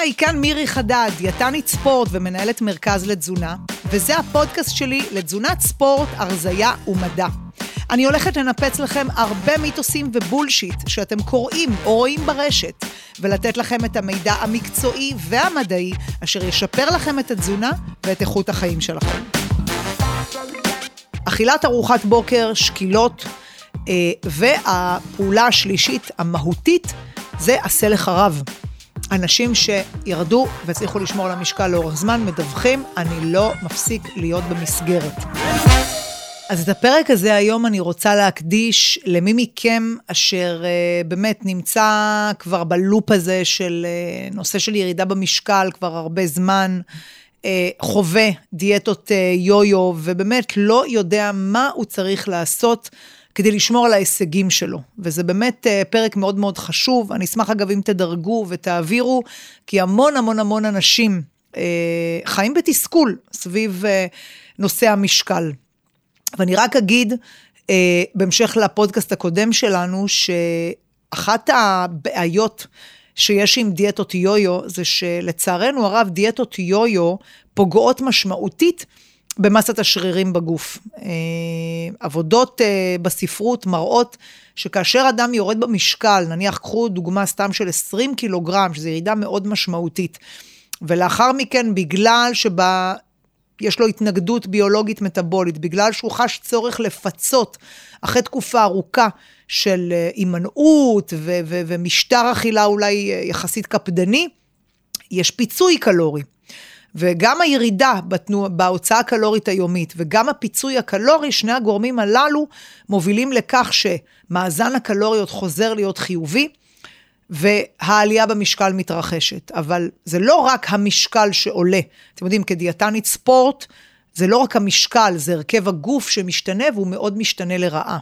היי, כאן מירי חדד, דיאטנית ספורט ומנהלת מרכז לתזונה, וזה הפודקאסט שלי לתזונת ספורט, הרזייה ומדע. אני הולכת לנפץ לכם הרבה מיתוסים ובולשיט שאתם קוראים או רואים ברשת, ולתת לכם את המידע המקצועי והמדעי, אשר ישפר לכם את התזונה ואת איכות החיים שלכם. אכילת ארוחת בוקר, שקילות, אה, והפעולה השלישית, המהותית, זה עשה לך רב. אנשים שירדו והצליחו לשמור על המשקל לאורך זמן מדווחים, אני לא מפסיק להיות במסגרת. אז את הפרק הזה היום אני רוצה להקדיש למי מכם אשר uh, באמת נמצא כבר בלופ הזה של uh, נושא של ירידה במשקל כבר הרבה זמן, uh, חווה דיאטות uh, יו-יו, ובאמת לא יודע מה הוא צריך לעשות כדי לשמור על ההישגים שלו. וזה באמת uh, פרק מאוד מאוד חשוב. אני אשמח אגב אם תדרגו ותעבירו, כי המון המון המון אנשים uh, חיים בתסכול סביב uh, נושא המשקל. ואני רק אגיד, אה, בהמשך לפודקאסט הקודם שלנו, שאחת הבעיות שיש עם דיאטות יו-יו, זה שלצערנו הרב, דיאטות יו-יו פוגעות משמעותית במסת השרירים בגוף. אה, עבודות אה, בספרות מראות שכאשר אדם יורד במשקל, נניח קחו דוגמה סתם של 20 קילוגרם, שזו ירידה מאוד משמעותית, ולאחר מכן, בגלל שבה... יש לו התנגדות ביולוגית מטבולית, בגלל שהוא חש צורך לפצות אחרי תקופה ארוכה של אה, הימנעות ו- ו- ומשטר אכילה אולי יחסית קפדני, יש פיצוי קלורי. וגם הירידה בתנוע, בהוצאה הקלורית היומית וגם הפיצוי הקלורי, שני הגורמים הללו מובילים לכך שמאזן הקלוריות חוזר להיות חיובי, והעלייה במשקל מתרחשת. אבל זה לא רק המשקל שעולה. אתם יודעים, כדיאטנית ספורט, זה לא רק המשקל, זה הרכב הגוף שמשתנה והוא מאוד משתנה לרעה.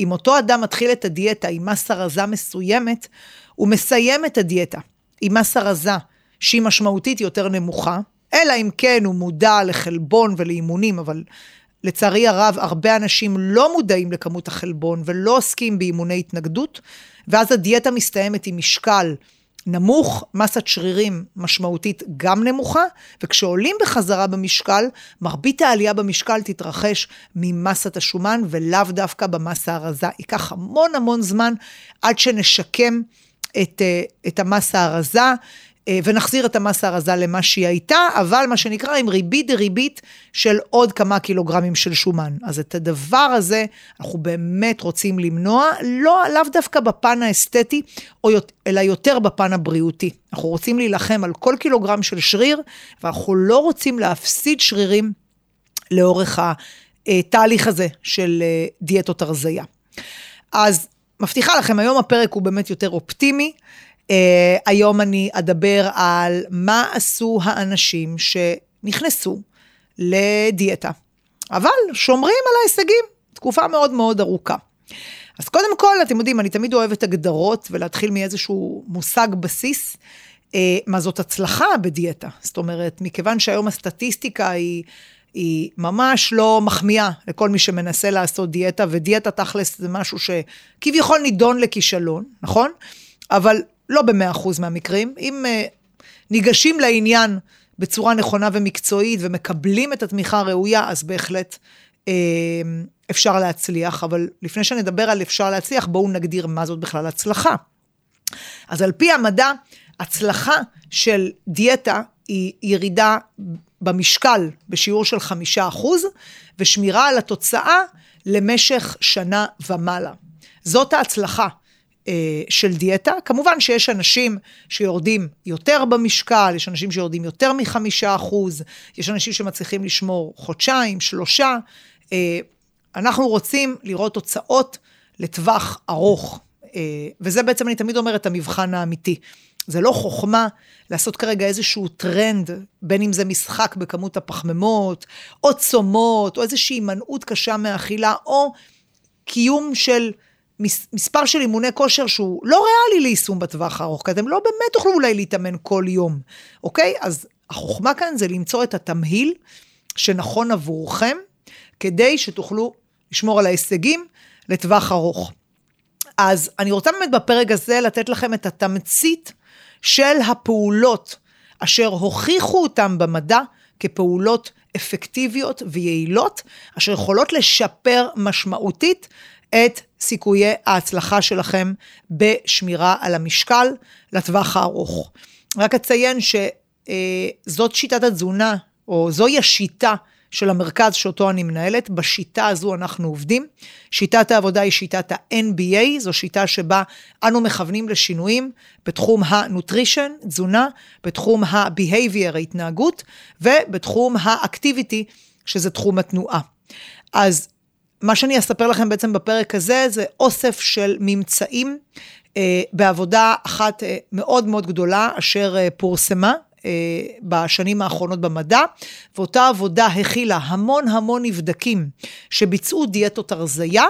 אם אותו אדם מתחיל את הדיאטה עם מסה רזה מסוימת, הוא מסיים את הדיאטה עם מסה רזה שהיא משמעותית יותר נמוכה, אלא אם כן הוא מודע לחלבון ולאימונים, אבל לצערי הרב, הרבה אנשים לא מודעים לכמות החלבון ולא עוסקים באימוני התנגדות, ואז הדיאטה מסתיימת עם משקל נמוך, מסת שרירים משמעותית גם נמוכה, וכשעולים בחזרה במשקל, מרבית העלייה במשקל תתרחש ממסת השומן ולאו דווקא במסה הרזה. ייקח המון המון זמן עד שנשקם את, אה, את המסה הרזה. אה, ונחזיר את המסה הרזה למה שהיא הייתה, אבל מה שנקרא עם ריבית דריבית של עוד כמה קילוגרמים של שומן. אז את הדבר הזה אנחנו באמת רוצים למנוע, לא, לאו דווקא בפן האסתטי, או, אלא יותר בפן הבריאותי. אנחנו רוצים להילחם על כל קילוגרם של שריר, ואנחנו לא רוצים להפסיד שרירים לאורך התהליך הזה של אה, דיאטות הרזייה. אז מבטיחה לכם, היום הפרק הוא באמת יותר אופטימי. Uh, היום אני אדבר על מה עשו האנשים שנכנסו לדיאטה, אבל שומרים על ההישגים תקופה מאוד מאוד ארוכה. אז קודם כל, אתם יודעים, אני תמיד אוהבת הגדרות ולהתחיל מאיזשהו מושג בסיס, uh, מה זאת הצלחה בדיאטה. זאת אומרת, מכיוון שהיום הסטטיסטיקה היא... היא ממש לא מחמיאה לכל מי שמנסה לעשות דיאטה, ודיאטה תכלס זה משהו שכביכול נידון לכישלון, נכון? אבל לא במאה אחוז מהמקרים. אם uh, ניגשים לעניין בצורה נכונה ומקצועית ומקבלים את התמיכה הראויה, אז בהחלט uh, אפשר להצליח. אבל לפני שנדבר על אפשר להצליח, בואו נגדיר מה זאת בכלל הצלחה. אז על פי המדע, הצלחה של דיאטה היא ירידה במשקל בשיעור של חמישה אחוז, ושמירה על התוצאה למשך שנה ומעלה. זאת ההצלחה של דיאטה. כמובן שיש אנשים שיורדים יותר במשקל, יש אנשים שיורדים יותר מחמישה אחוז, יש אנשים שמצליחים לשמור חודשיים, שלושה. אה, אנחנו רוצים לראות תוצאות לטווח ארוך, אה, וזה בעצם, אני תמיד אומרת, המבחן האמיתי. זה לא חוכמה לעשות כרגע איזשהו טרנד, בין אם זה משחק בכמות הפחמימות, או צומות, או איזושהי הימנעות קשה מאכילה, או קיום של מספר של אימוני כושר שהוא לא ריאלי ליישום בטווח הארוך, כי אתם לא באמת תוכלו אולי להתאמן כל יום, אוקיי? אז החוכמה כאן זה למצוא את התמהיל שנכון עבורכם, כדי שתוכלו לשמור על ההישגים לטווח ארוך. אז אני רוצה באמת בפרק הזה לתת לכם את התמצית של הפעולות אשר הוכיחו אותם במדע כפעולות אפקטיביות ויעילות, אשר יכולות לשפר משמעותית את סיכויי ההצלחה שלכם בשמירה על המשקל לטווח הארוך. רק אציין שזאת שיטת התזונה, או זוהי השיטה של המרכז שאותו אני מנהלת, בשיטה הזו אנחנו עובדים. שיטת העבודה היא שיטת ה-NBA, זו שיטה שבה אנו מכוונים לשינויים בתחום ה-nutrition, תזונה, בתחום ה-behavior, ההתנהגות, ובתחום ה-activity, שזה תחום התנועה. אז מה שאני אספר לכם בעצם בפרק הזה, זה אוסף של ממצאים אה, בעבודה אחת אה, מאוד מאוד גדולה, אשר אה, פורסמה אה, בשנים האחרונות במדע, ואותה עבודה הכילה המון המון נבדקים שביצעו דיאטות הרזייה.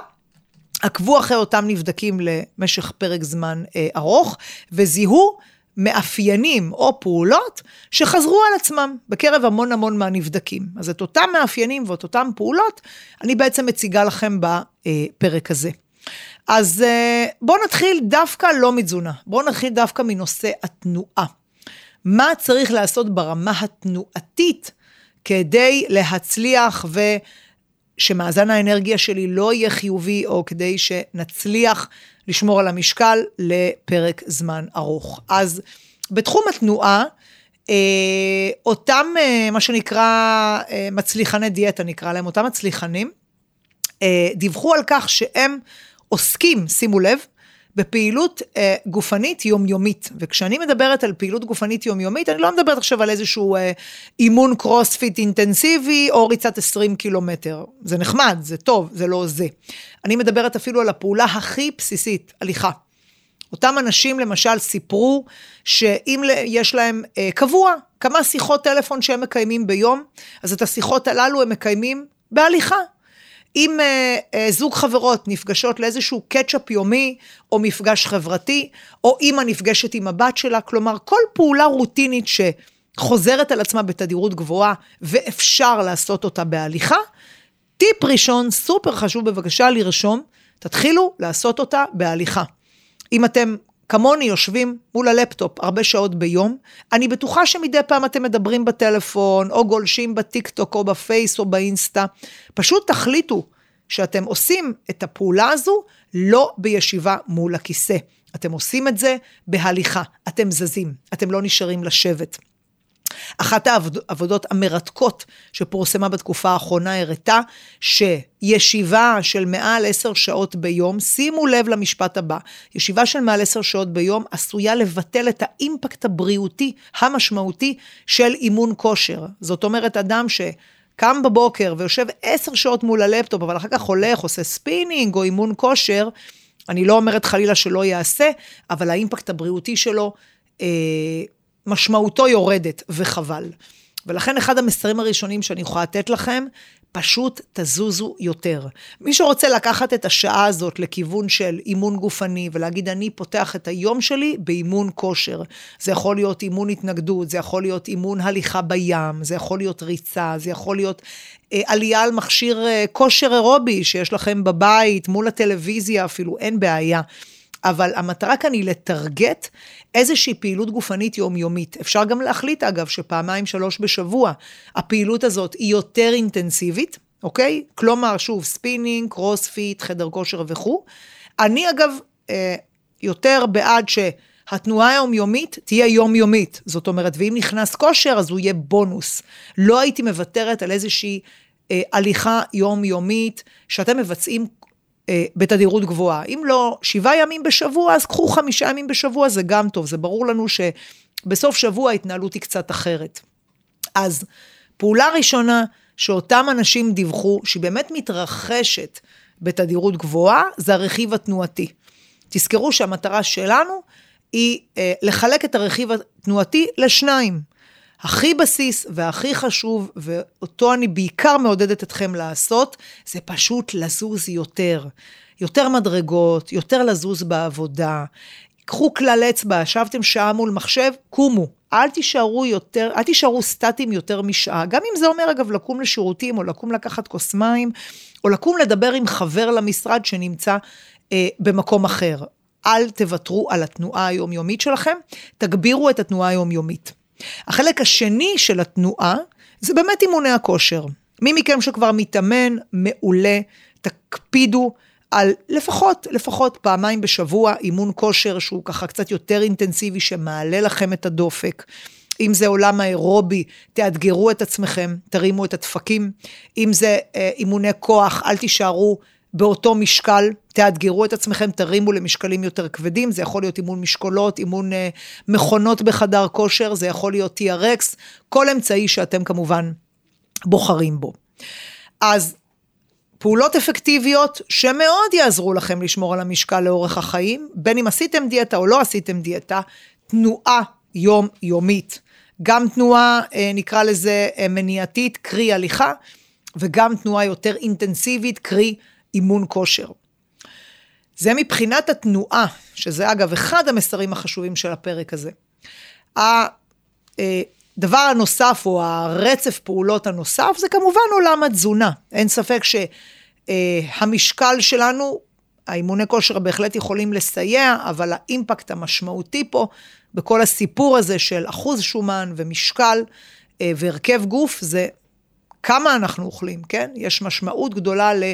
עקבו אחרי אותם נבדקים למשך פרק זמן אה, ארוך, וזיהו מאפיינים או פעולות שחזרו על עצמם בקרב המון המון מהנבדקים. אז את אותם מאפיינים ואת אותם פעולות, אני בעצם מציגה לכם בפרק הזה. אז אה, בואו נתחיל דווקא לא מתזונה, בואו נתחיל דווקא מנושא התנועה. מה צריך לעשות ברמה התנועתית כדי להצליח ושמאזן האנרגיה שלי לא יהיה חיובי, או כדי שנצליח לשמור על המשקל לפרק זמן ארוך. אז בתחום התנועה, אה, אותם, אה, מה שנקרא, אה, מצליחני דיאטה נקרא להם, אותם מצליחנים, דיווחו על כך שהם עוסקים, שימו לב, בפעילות אה, גופנית יומיומית. וכשאני מדברת על פעילות גופנית יומיומית, אני לא מדברת עכשיו על איזשהו אה, אימון קרוספיט אינטנסיבי או ריצת 20 קילומטר. זה נחמד, זה טוב, זה לא זה. אני מדברת אפילו על הפעולה הכי בסיסית, הליכה. אותם אנשים למשל סיפרו שאם יש להם אה, קבוע כמה שיחות טלפון שהם מקיימים ביום, אז את השיחות הללו הם מקיימים בהליכה. אם uh, uh, זוג חברות נפגשות לאיזשהו catch up יומי, או מפגש חברתי, או אימא נפגשת עם הבת שלה, כלומר, כל פעולה רוטינית שחוזרת על עצמה בתדירות גבוהה, ואפשר לעשות אותה בהליכה, טיפ ראשון, סופר חשוב, בבקשה לרשום, תתחילו לעשות אותה בהליכה. אם אתם כמוני יושבים מול הלפטופ הרבה שעות ביום, אני בטוחה שמדי פעם אתם מדברים בטלפון, או גולשים בטיקטוק, או בפייס, או באינסטה. פשוט תחליטו שאתם עושים את הפעולה הזו לא בישיבה מול הכיסא. אתם עושים את זה בהליכה, אתם זזים, אתם לא נשארים לשבת. אחת העבודות המרתקות שפורסמה בתקופה האחרונה הראתה שישיבה של מעל עשר שעות ביום, שימו לב למשפט הבא, ישיבה של מעל עשר שעות ביום עשויה לבטל את האימפקט הבריאותי המשמעותי של אימון כושר. זאת אומרת, אדם ש... קם בבוקר ויושב עשר שעות מול הלפטופ, אבל אחר כך הולך, עושה ספינינג או אימון כושר, אני לא אומרת חלילה שלא יעשה, אבל האימפקט הבריאותי שלו אה, משמעותו יורדת, וחבל. ולכן אחד המסרים הראשונים שאני יכולה לתת לכם, פשוט תזוזו יותר. מי שרוצה לקחת את השעה הזאת לכיוון של אימון גופני ולהגיד, אני פותח את היום שלי באימון כושר. זה יכול להיות אימון התנגדות, זה יכול להיות אימון הליכה בים, זה יכול להיות ריצה, זה יכול להיות אה, עלייה על מכשיר אה, כושר אירובי שיש לכם בבית, מול הטלוויזיה אפילו, אין בעיה. אבל המטרה כאן היא לטרגט איזושהי פעילות גופנית יומיומית. אפשר גם להחליט, אגב, שפעמיים, שלוש בשבוע, הפעילות הזאת היא יותר אינטנסיבית, אוקיי? כלומר, שוב, ספינינג, קרוספיט, חדר כושר וכו'. אני, אגב, אה, יותר בעד שהתנועה היומיומית תהיה יומיומית. זאת אומרת, ואם נכנס כושר, אז הוא יהיה בונוס. לא הייתי מוותרת על איזושהי אה, הליכה יומיומית שאתם מבצעים בתדירות גבוהה. אם לא שבעה ימים בשבוע, אז קחו חמישה ימים בשבוע, זה גם טוב. זה ברור לנו שבסוף שבוע ההתנהלות היא קצת אחרת. אז פעולה ראשונה שאותם אנשים דיווחו, שהיא באמת מתרחשת בתדירות גבוהה, זה הרכיב התנועתי. תזכרו שהמטרה שלנו היא אה, לחלק את הרכיב התנועתי לשניים. הכי בסיס והכי חשוב, ואותו אני בעיקר מעודדת אתכם לעשות, זה פשוט לזוז יותר. יותר מדרגות, יותר לזוז בעבודה. קחו כלל אצבע, ישבתם שעה מול מחשב, קומו. אל תישארו יותר, אל תישארו סטטיים יותר משעה. גם אם זה אומר, אגב, לקום לשירותים, או לקום לקחת כוס מים, או לקום לדבר עם חבר למשרד שנמצא אה, במקום אחר. אל תוותרו על התנועה היומיומית שלכם, תגבירו את התנועה היומיומית. החלק השני של התנועה זה באמת אימוני הכושר. מי מכם שכבר מתאמן, מעולה, תקפידו על לפחות, לפחות פעמיים בשבוע אימון כושר שהוא ככה קצת יותר אינטנסיבי, שמעלה לכם את הדופק. אם זה עולם האירובי, תאתגרו את עצמכם, תרימו את הדפקים. אם זה אה, אימוני כוח, אל תישארו באותו משקל, תאתגרו את עצמכם, תרימו למשקלים יותר כבדים, זה יכול להיות אימון משקולות, אימון אה, מכונות בחדר כושר, זה יכול להיות TRX, כל אמצעי שאתם כמובן בוחרים בו. אז פעולות אפקטיביות שמאוד יעזרו לכם לשמור על המשקל לאורך החיים, בין אם עשיתם דיאטה או לא עשיתם דיאטה, תנועה יומיומית. גם תנועה, אה, נקרא לזה אה, מניעתית, קרי הליכה, וגם תנועה יותר אינטנסיבית, קרי אימון כושר. זה מבחינת התנועה, שזה אגב אחד המסרים החשובים של הפרק הזה. הדבר הנוסף, או הרצף פעולות הנוסף, זה כמובן עולם התזונה. אין ספק שהמשקל שלנו, האימוני כושר בהחלט יכולים לסייע, אבל האימפקט המשמעותי פה, בכל הסיפור הזה של אחוז שומן ומשקל אה, והרכב גוף, זה כמה אנחנו אוכלים, כן? יש משמעות גדולה ל...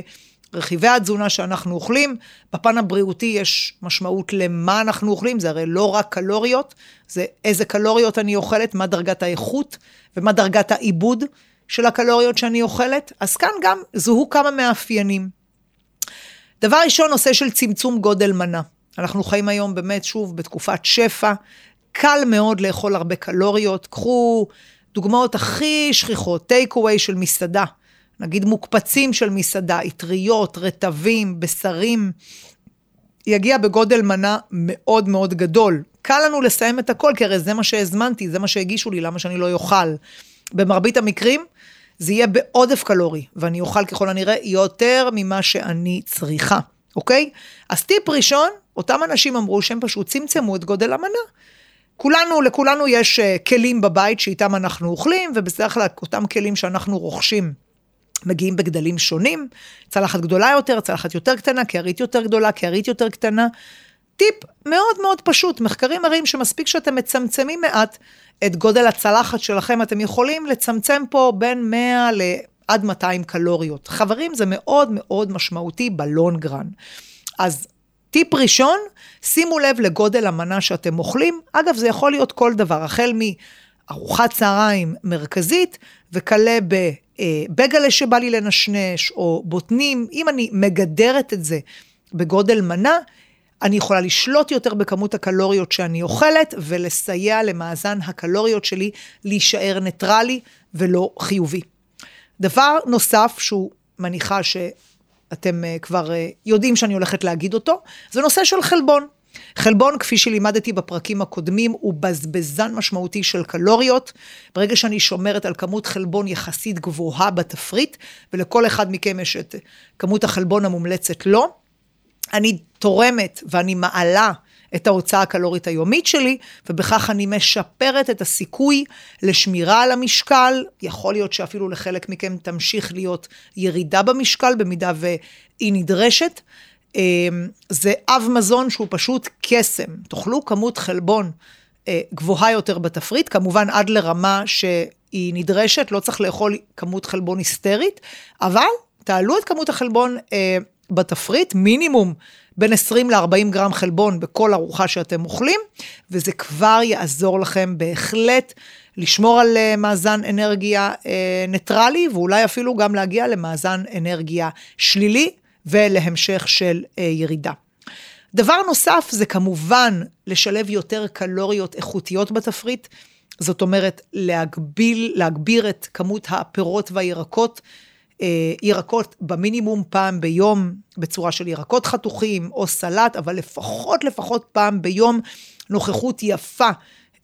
רכיבי התזונה שאנחנו אוכלים, בפן הבריאותי יש משמעות למה אנחנו אוכלים, זה הרי לא רק קלוריות, זה איזה קלוריות אני אוכלת, מה דרגת האיכות ומה דרגת העיבוד של הקלוריות שאני אוכלת, אז כאן גם זוהו כמה מאפיינים. דבר ראשון, נושא של צמצום גודל מנה. אנחנו חיים היום באמת, שוב, בתקופת שפע, קל מאוד לאכול הרבה קלוריות. קחו דוגמאות הכי שכיחות, טייק אווי של מסעדה. נגיד מוקפצים של מסעדה, אטריות, רטבים, בשרים, יגיע בגודל מנה מאוד מאוד גדול. קל לנו לסיים את הכל, כי הרי זה מה שהזמנתי, זה מה שהגישו לי, למה שאני לא אוכל? במרבית המקרים, זה יהיה בעודף קלורי, ואני אוכל ככל הנראה יותר ממה שאני צריכה, אוקיי? אז טיפ ראשון, אותם אנשים אמרו שהם פשוט צמצמו את גודל המנה. כולנו, לכולנו יש uh, כלים בבית שאיתם אנחנו אוכלים, ובדרך כלל אותם כלים שאנחנו רוכשים מגיעים בגדלים שונים, צלחת גדולה יותר, צלחת יותר קטנה, קערית יותר גדולה, קערית יותר קטנה. טיפ מאוד מאוד פשוט, מחקרים מראים שמספיק שאתם מצמצמים מעט את גודל הצלחת שלכם, אתם יכולים לצמצם פה בין 100 ל... עד 200 קלוריות. חברים, זה מאוד מאוד משמעותי בלונגרן. אז טיפ ראשון, שימו לב לגודל המנה שאתם אוכלים. אגב, זה יכול להיות כל דבר, החל מארוחת צהריים מרכזית, וכלה בבגלה שבא לי לנשנש, או בוטנים. אם אני מגדרת את זה בגודל מנה, אני יכולה לשלוט יותר בכמות הקלוריות שאני אוכלת, ולסייע למאזן הקלוריות שלי להישאר ניטרלי ולא חיובי. דבר נוסף שהוא מניחה שאתם אה, כבר אה, יודעים שאני הולכת להגיד אותו, זה נושא של חלבון. חלבון, כפי שלימדתי בפרקים הקודמים, הוא בזבזן משמעותי של קלוריות. ברגע שאני שומרת על כמות חלבון יחסית גבוהה בתפריט, ולכל אחד מכם יש את כמות החלבון המומלצת לו, אני תורמת ואני מעלה את ההוצאה הקלורית היומית שלי, ובכך אני משפרת את הסיכוי לשמירה על המשקל. יכול להיות שאפילו לחלק מכם תמשיך להיות ירידה במשקל, במידה והיא נדרשת. אמ, זה אב מזון שהוא פשוט קסם. תאכלו כמות חלבון אה, גבוהה יותר בתפריט, כמובן עד לרמה שהיא נדרשת, לא צריך לאכול כמות חלבון היסטרית, אבל תעלו את כמות החלבון אה, בתפריט, מינימום בין 20 ל-40 גרם חלבון בכל ארוחה שאתם אוכלים, וזה כבר יעזור לכם בהחלט לשמור על אה, מאזן אנרגיה ניטרלי, ואולי אפילו גם להגיע למאזן אנרגיה שלילי. ולהמשך של אה, ירידה. דבר נוסף זה כמובן לשלב יותר קלוריות איכותיות בתפריט, זאת אומרת להגביל, להגביר את כמות הפירות והירקות, אה, ירקות במינימום פעם ביום בצורה של ירקות חתוכים או סלט, אבל לפחות לפחות פעם ביום נוכחות יפה.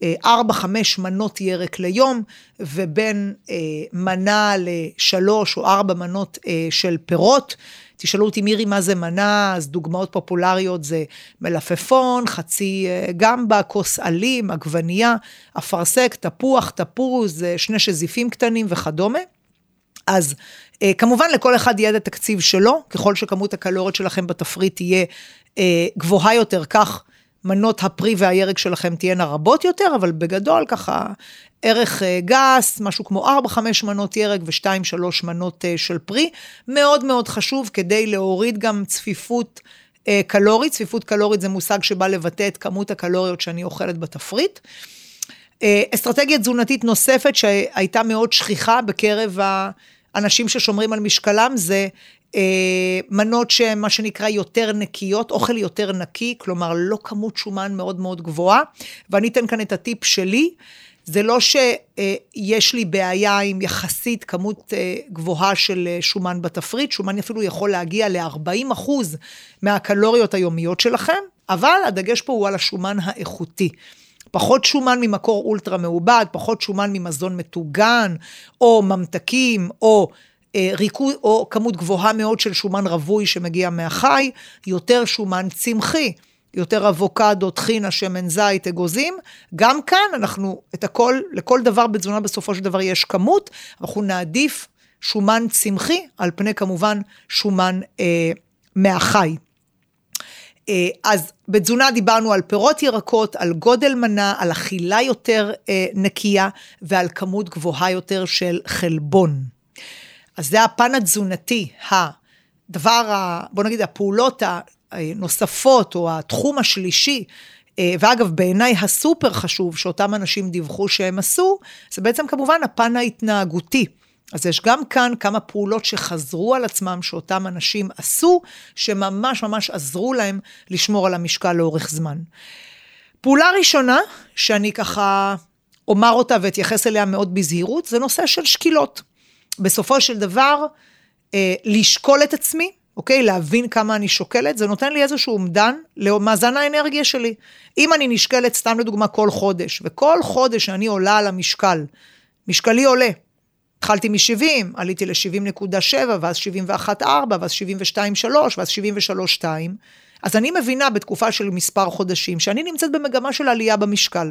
אה, ארבע, חמש מנות ירק ליום, ובין אה, מנה לשלוש או ארבע מנות אה, של פירות. תשאלו אותי, מירי, מה זה מנה? אז דוגמאות פופולריות זה מלפפון, חצי אה, גמבה, כוס עלים, עגבנייה, אפרסק, תפוח, תפוז, אה, שני שזיפים קטנים וכדומה. אז אה, כמובן לכל אחד יהיה את התקציב שלו, ככל שכמות הקלוריות שלכם בתפריט תהיה גבוהה יותר, כך מנות הפרי והירק שלכם תהיינה רבות יותר, אבל בגדול ככה ערך אה, גס, משהו כמו 4-5 מנות ירק ו-2-3 מנות אה, של פרי. מאוד מאוד חשוב כדי להוריד גם צפיפות אה, קלורית. צפיפות קלורית זה מושג שבא לבטא את כמות הקלוריות שאני אוכלת בתפריט. אסטרטגיה תזונתית נוספת שהייתה מאוד שכיחה בקרב האנשים ששומרים על משקלם זה מנות שהן מה שנקרא יותר נקיות, אוכל יותר נקי, כלומר לא כמות שומן מאוד מאוד גבוהה. ואני אתן כאן את הטיפ שלי. זה לא שיש לי בעיה עם יחסית כמות אה, גבוהה של אה, שומן בתפריט, שומן אפילו יכול להגיע ל-40 אחוז מהקלוריות היומיות שלכם, אבל הדגש פה הוא על השומן האיכותי. פחות שומן ממקור אולטרה מעובד, פחות שומן ממזון מטוגן, או ממתקים, או אה, ריכוז, או כמות גבוהה מאוד של שומן רווי שמגיע מהחי, יותר שומן צמחי. יותר אבוקדו, טחינה, שמן זית, אגוזים. גם כאן אנחנו, את הכל, לכל דבר בתזונה בסופו של דבר יש כמות, אנחנו נעדיף שומן צמחי על פני כמובן שומן אה, מהחי. אה, אז בתזונה דיברנו על פירות ירקות, על גודל מנה, על אכילה יותר אה, נקייה ועל כמות גבוהה יותר של חלבון. אז זה הפן התזונתי, הדבר, ה, בוא נגיד, הפעולות הנוספות, או התחום השלישי, אה, ואגב, בעיניי הסופר חשוב שאותם אנשים דיווחו שהם עשו, זה בעצם כמובן הפן ההתנהגותי. אז יש גם כאן כמה פעולות שחזרו על עצמם, שאותם אנשים עשו, שממש ממש עזרו להם לשמור על המשקל לאורך זמן. פעולה ראשונה, שאני ככה אומר אותה ואתייחס אליה מאוד בזהירות, זה נושא של שקילות. בסופו של דבר, אה, לשקול את עצמי, אוקיי? להבין כמה אני שוקלת, זה נותן לי איזשהו אומדן למאזן האנרגיה שלי. אם אני נשקלת, סתם לדוגמה, כל חודש, וכל חודש שאני עולה על המשקל, משקלי עולה. התחלתי מ-70, עליתי ל-70.7, ואז 71.4, ואז 72.3, ואז 73.2. אז אני מבינה בתקופה של מספר חודשים שאני נמצאת במגמה של עלייה במשקל.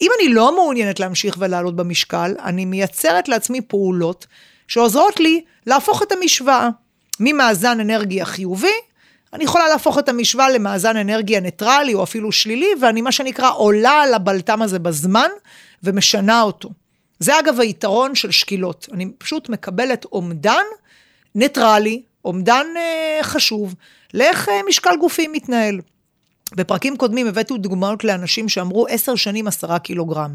אם אני לא מעוניינת להמשיך ולעלות במשקל, אני מייצרת לעצמי פעולות שעוזרות לי להפוך את המשוואה. ממאזן אנרגיה חיובי, אני יכולה להפוך את המשוואה למאזן אנרגיה ניטרלי או אפילו שלילי, ואני מה שנקרא עולה על הבלטם הזה בזמן ומשנה אותו. זה אגב היתרון של שקילות. אני פשוט מקבלת אומדן ניטרלי, אומדן אה, חשוב, לאיך אה, משקל גופי מתנהל. בפרקים קודמים הבאתי דוגמאות לאנשים שאמרו עשר שנים עשרה קילוגרם.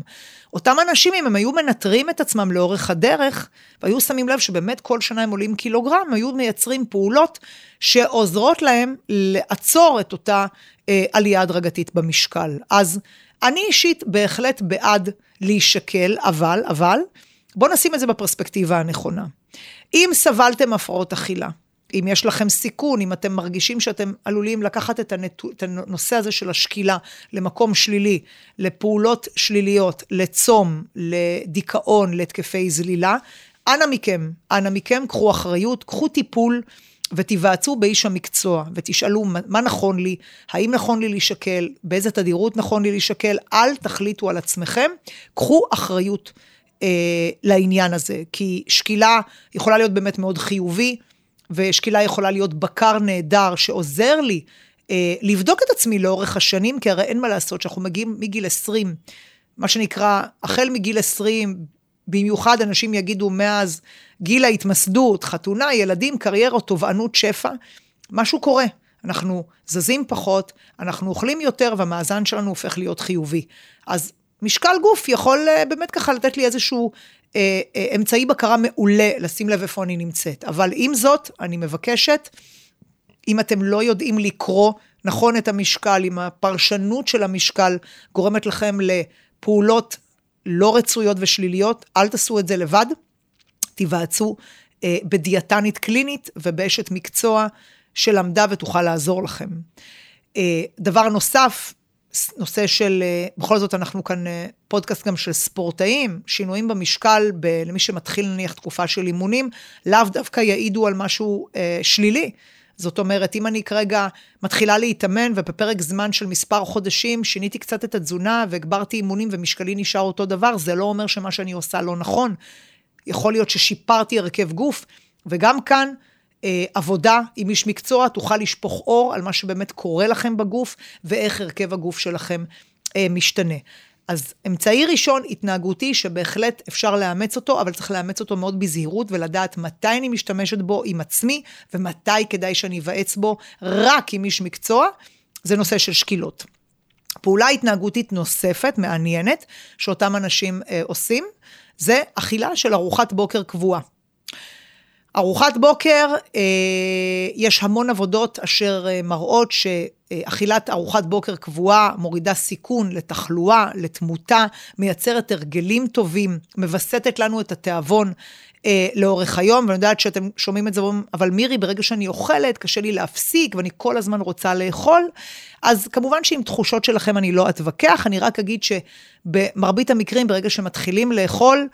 אותם אנשים, אם הם היו מנטרים את עצמם לאורך הדרך, והיו שמים לב שבאמת כל שנה הם עולים קילוגרם, היו מייצרים פעולות שעוזרות להם לעצור את אותה אה, עלייה הדרגתית במשקל. אז אני אישית בהחלט בעד להישקל, אבל, אבל, בואו נשים את זה בפרספקטיבה הנכונה. אם סבלתם הפרעות אכילה, אם יש לכם סיכון, אם אתם מרגישים שאתם עלולים לקחת את, הנטו, את הנושא הזה של השקילה למקום שלילי, לפעולות שליליות, לצום, לדיכאון, להתקפי זלילה, אנא מכם, אנא מכם, קחו אחריות, קחו טיפול. ותיוועצו באיש המקצוע, ותשאלו מה נכון לי, האם נכון לי להישקל, באיזה תדירות נכון לי להישקל, אל תחליטו על עצמכם, קחו אחריות אה, לעניין הזה, כי שקילה יכולה להיות באמת מאוד חיובי, ושקילה יכולה להיות בקר נהדר שעוזר לי אה, לבדוק את עצמי לאורך השנים, כי הרי אין מה לעשות, שאנחנו מגיעים מגיל 20, מה שנקרא, החל מגיל 20, במיוחד אנשים יגידו מאז גיל ההתמסדות, חתונה, ילדים, קריירות, תובענות, שפע, משהו קורה. אנחנו זזים פחות, אנחנו אוכלים יותר והמאזן שלנו הופך להיות חיובי. אז משקל גוף יכול אה, באמת ככה לתת לי איזשהו אמצעי בקרה מעולה לשים לב איפה אני נמצאת. אבל עם זאת, אני מבקשת, אם אתם לא יודעים לקרוא נכון את המשקל, אם הפרשנות של המשקל גורמת לכם לפעולות לא רצויות ושליליות, אל תעשו את זה לבד, תיוועצו אה, בדיאטנית קלינית ובאשת מקצוע שלמדה ותוכל לעזור לכם. אה, דבר נוסף, נושא של, אה, בכל זאת אנחנו כאן אה, פודקאסט גם של ספורטאים, שינויים במשקל ב, למי שמתחיל נניח תקופה של אימונים, לאו דווקא יעידו על משהו אה, שלילי. זאת אומרת, אם אני כרגע מתחילה להתאמן ובפרק זמן של מספר חודשים שיניתי קצת את התזונה והגברתי אימונים ומשקלי נשאר אותו דבר, זה לא אומר שמה שאני עושה לא נכון. יכול להיות ששיפרתי הרכב גוף, וגם כאן עבודה עם איש מקצוע, תוכל לשפוך אור על מה שבאמת קורה לכם בגוף, ואיך הרכב הגוף שלכם אה, משתנה. אז אמצעי ראשון, התנהגותי, שבהחלט אפשר לאמץ אותו, אבל צריך לאמץ אותו מאוד בזהירות ולדעת מתי אני משתמשת בו עם עצמי, ומתי כדאי שאני אבאץ בו רק עם איש מקצוע, זה נושא של שקילות. פעולה התנהגותית נוספת, מעניינת, שאותם אנשים אה, עושים, זה אכילה של ארוחת בוקר קבועה. ארוחת בוקר, אה, יש המון עבודות אשר אה, מראות שאכילת ארוחת בוקר קבועה מורידה סיכון לתחלואה, לתמותה, מייצרת הרגלים טובים, מווסתת לנו את התיאבון אה, לאורך היום, ואני יודעת שאתם שומעים את זה, אבל מירי, ברגע שאני אוכלת, קשה לי להפסיק, ואני כל הזמן רוצה לאכול. אז כמובן שעם תחושות שלכם אני לא אתווכח, אני רק אגיד שבמרבית המקרים, ברגע שמתחילים לאכול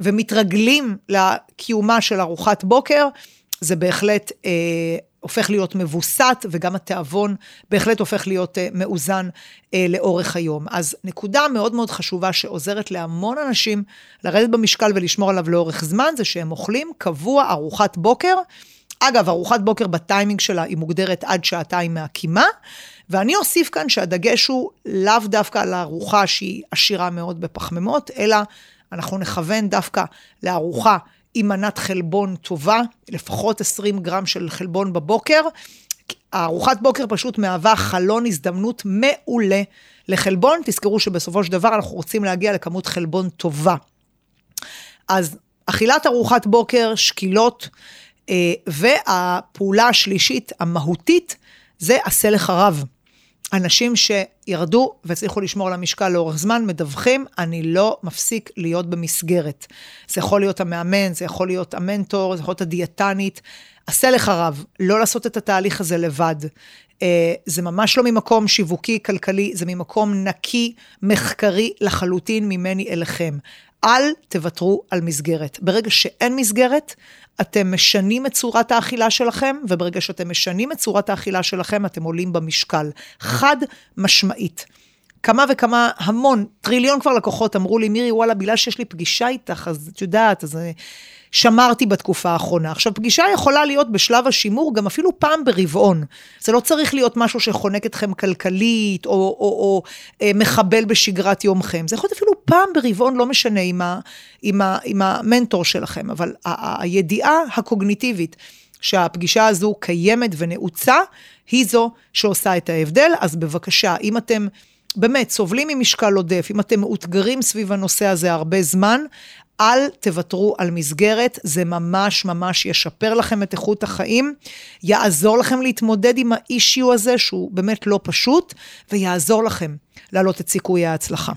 ומתרגלים לקיומה של ארוחת בוקר, זה בהחלט אה, הופך להיות מבוסת, וגם התיאבון בהחלט הופך להיות אה, מאוזן אה, לאורך היום. אז נקודה מאוד מאוד חשובה שעוזרת להמון אנשים לרדת במשקל ולשמור עליו לאורך זמן, זה שהם אוכלים קבוע ארוחת בוקר. אגב, ארוחת בוקר בטיימינג שלה היא מוגדרת עד שעתיים מהקימה, ואני אוסיף כאן שהדגש הוא לאו דווקא על הארוחה שהיא עשירה מאוד בפחמימות, אלא אנחנו נכוון דווקא לארוחה עם מנת חלבון טובה, לפחות 20 גרם של חלבון בבוקר. ארוחת בוקר פשוט מהווה חלון הזדמנות מעולה לחלבון. תזכרו שבסופו של דבר אנחנו רוצים להגיע לכמות חלבון טובה. אז אכילת ארוחת בוקר, שקילות, אה, והפעולה השלישית, המהותית, זה עשה לך רב. אנשים שירדו והצליחו לשמור על המשקל לאורך זמן, מדווחים, אני לא מפסיק להיות במסגרת. זה יכול להיות המאמן, זה יכול להיות המנטור, זה יכול להיות הדיאטנית. עשה לך רב, לא לעשות את התהליך הזה לבד. אה, זה ממש לא ממקום שיווקי, כלכלי, זה ממקום נקי, מחקרי לחלוטין ממני אליכם. אל תוותרו על מסגרת. ברגע שאין מסגרת, אתם משנים את צורת האכילה שלכם, וברגע שאתם משנים את צורת האכילה שלכם, אתם עולים במשקל. חד משמעית. כמה וכמה, המון, טריליון כבר לקוחות אמרו לי, מירי, וואלה, בגלל שיש לי פגישה איתך, אז את יודעת, אז שמרתי בתקופה האחרונה. עכשיו, פגישה יכולה להיות בשלב השימור גם אפילו פעם ברבעון. זה לא צריך להיות משהו שחונק אתכם כלכלית, או, או, או, או אה, מחבל בשגרת יומכם. זה יכול להיות אפילו פעם ברבעון, לא משנה, עם, ה, עם, ה, עם המנטור שלכם, אבל ה, הידיעה הקוגניטיבית שהפגישה הזו קיימת ונעוצה, היא זו שעושה את ההבדל. אז בבקשה, אם אתם... באמת, סובלים ממשקל עודף, אם אתם מאותגרים סביב הנושא הזה הרבה זמן, אל תוותרו על מסגרת, זה ממש ממש ישפר לכם את איכות החיים, יעזור לכם להתמודד עם האישיו הזה, שהוא באמת לא פשוט, ויעזור לכם להעלות את סיכויי ההצלחה.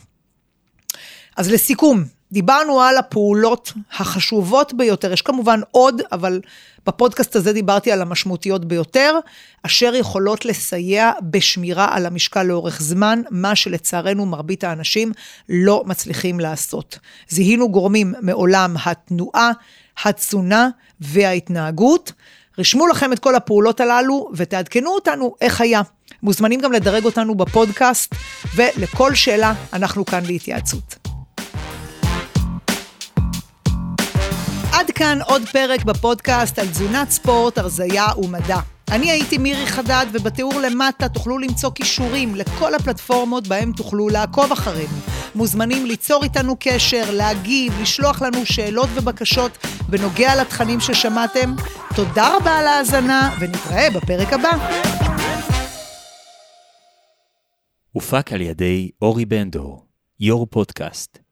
אז לסיכום, דיברנו על הפעולות החשובות ביותר, יש כמובן עוד, אבל בפודקאסט הזה דיברתי על המשמעותיות ביותר, אשר יכולות לסייע בשמירה על המשקל לאורך זמן, מה שלצערנו מרבית האנשים לא מצליחים לעשות. זיהינו גורמים מעולם התנועה, התזונה וההתנהגות. רשמו לכם את כל הפעולות הללו ותעדכנו אותנו איך היה. מוזמנים גם לדרג אותנו בפודקאסט, ולכל שאלה אנחנו כאן להתייעצות. כאן עוד פרק בפודקאסט על תזונת ספורט, הרזייה ומדע. אני הייתי מירי חדד, ובתיאור למטה תוכלו למצוא כישורים לכל הפלטפורמות בהם תוכלו לעקוב אחרינו. מוזמנים ליצור איתנו קשר, להגיב, לשלוח לנו שאלות ובקשות בנוגע לתכנים ששמעתם. תודה רבה על ההאזנה, ונתראה בפרק הבא. הופק על ידי אורי בנדור, יו"ר פודקאסט.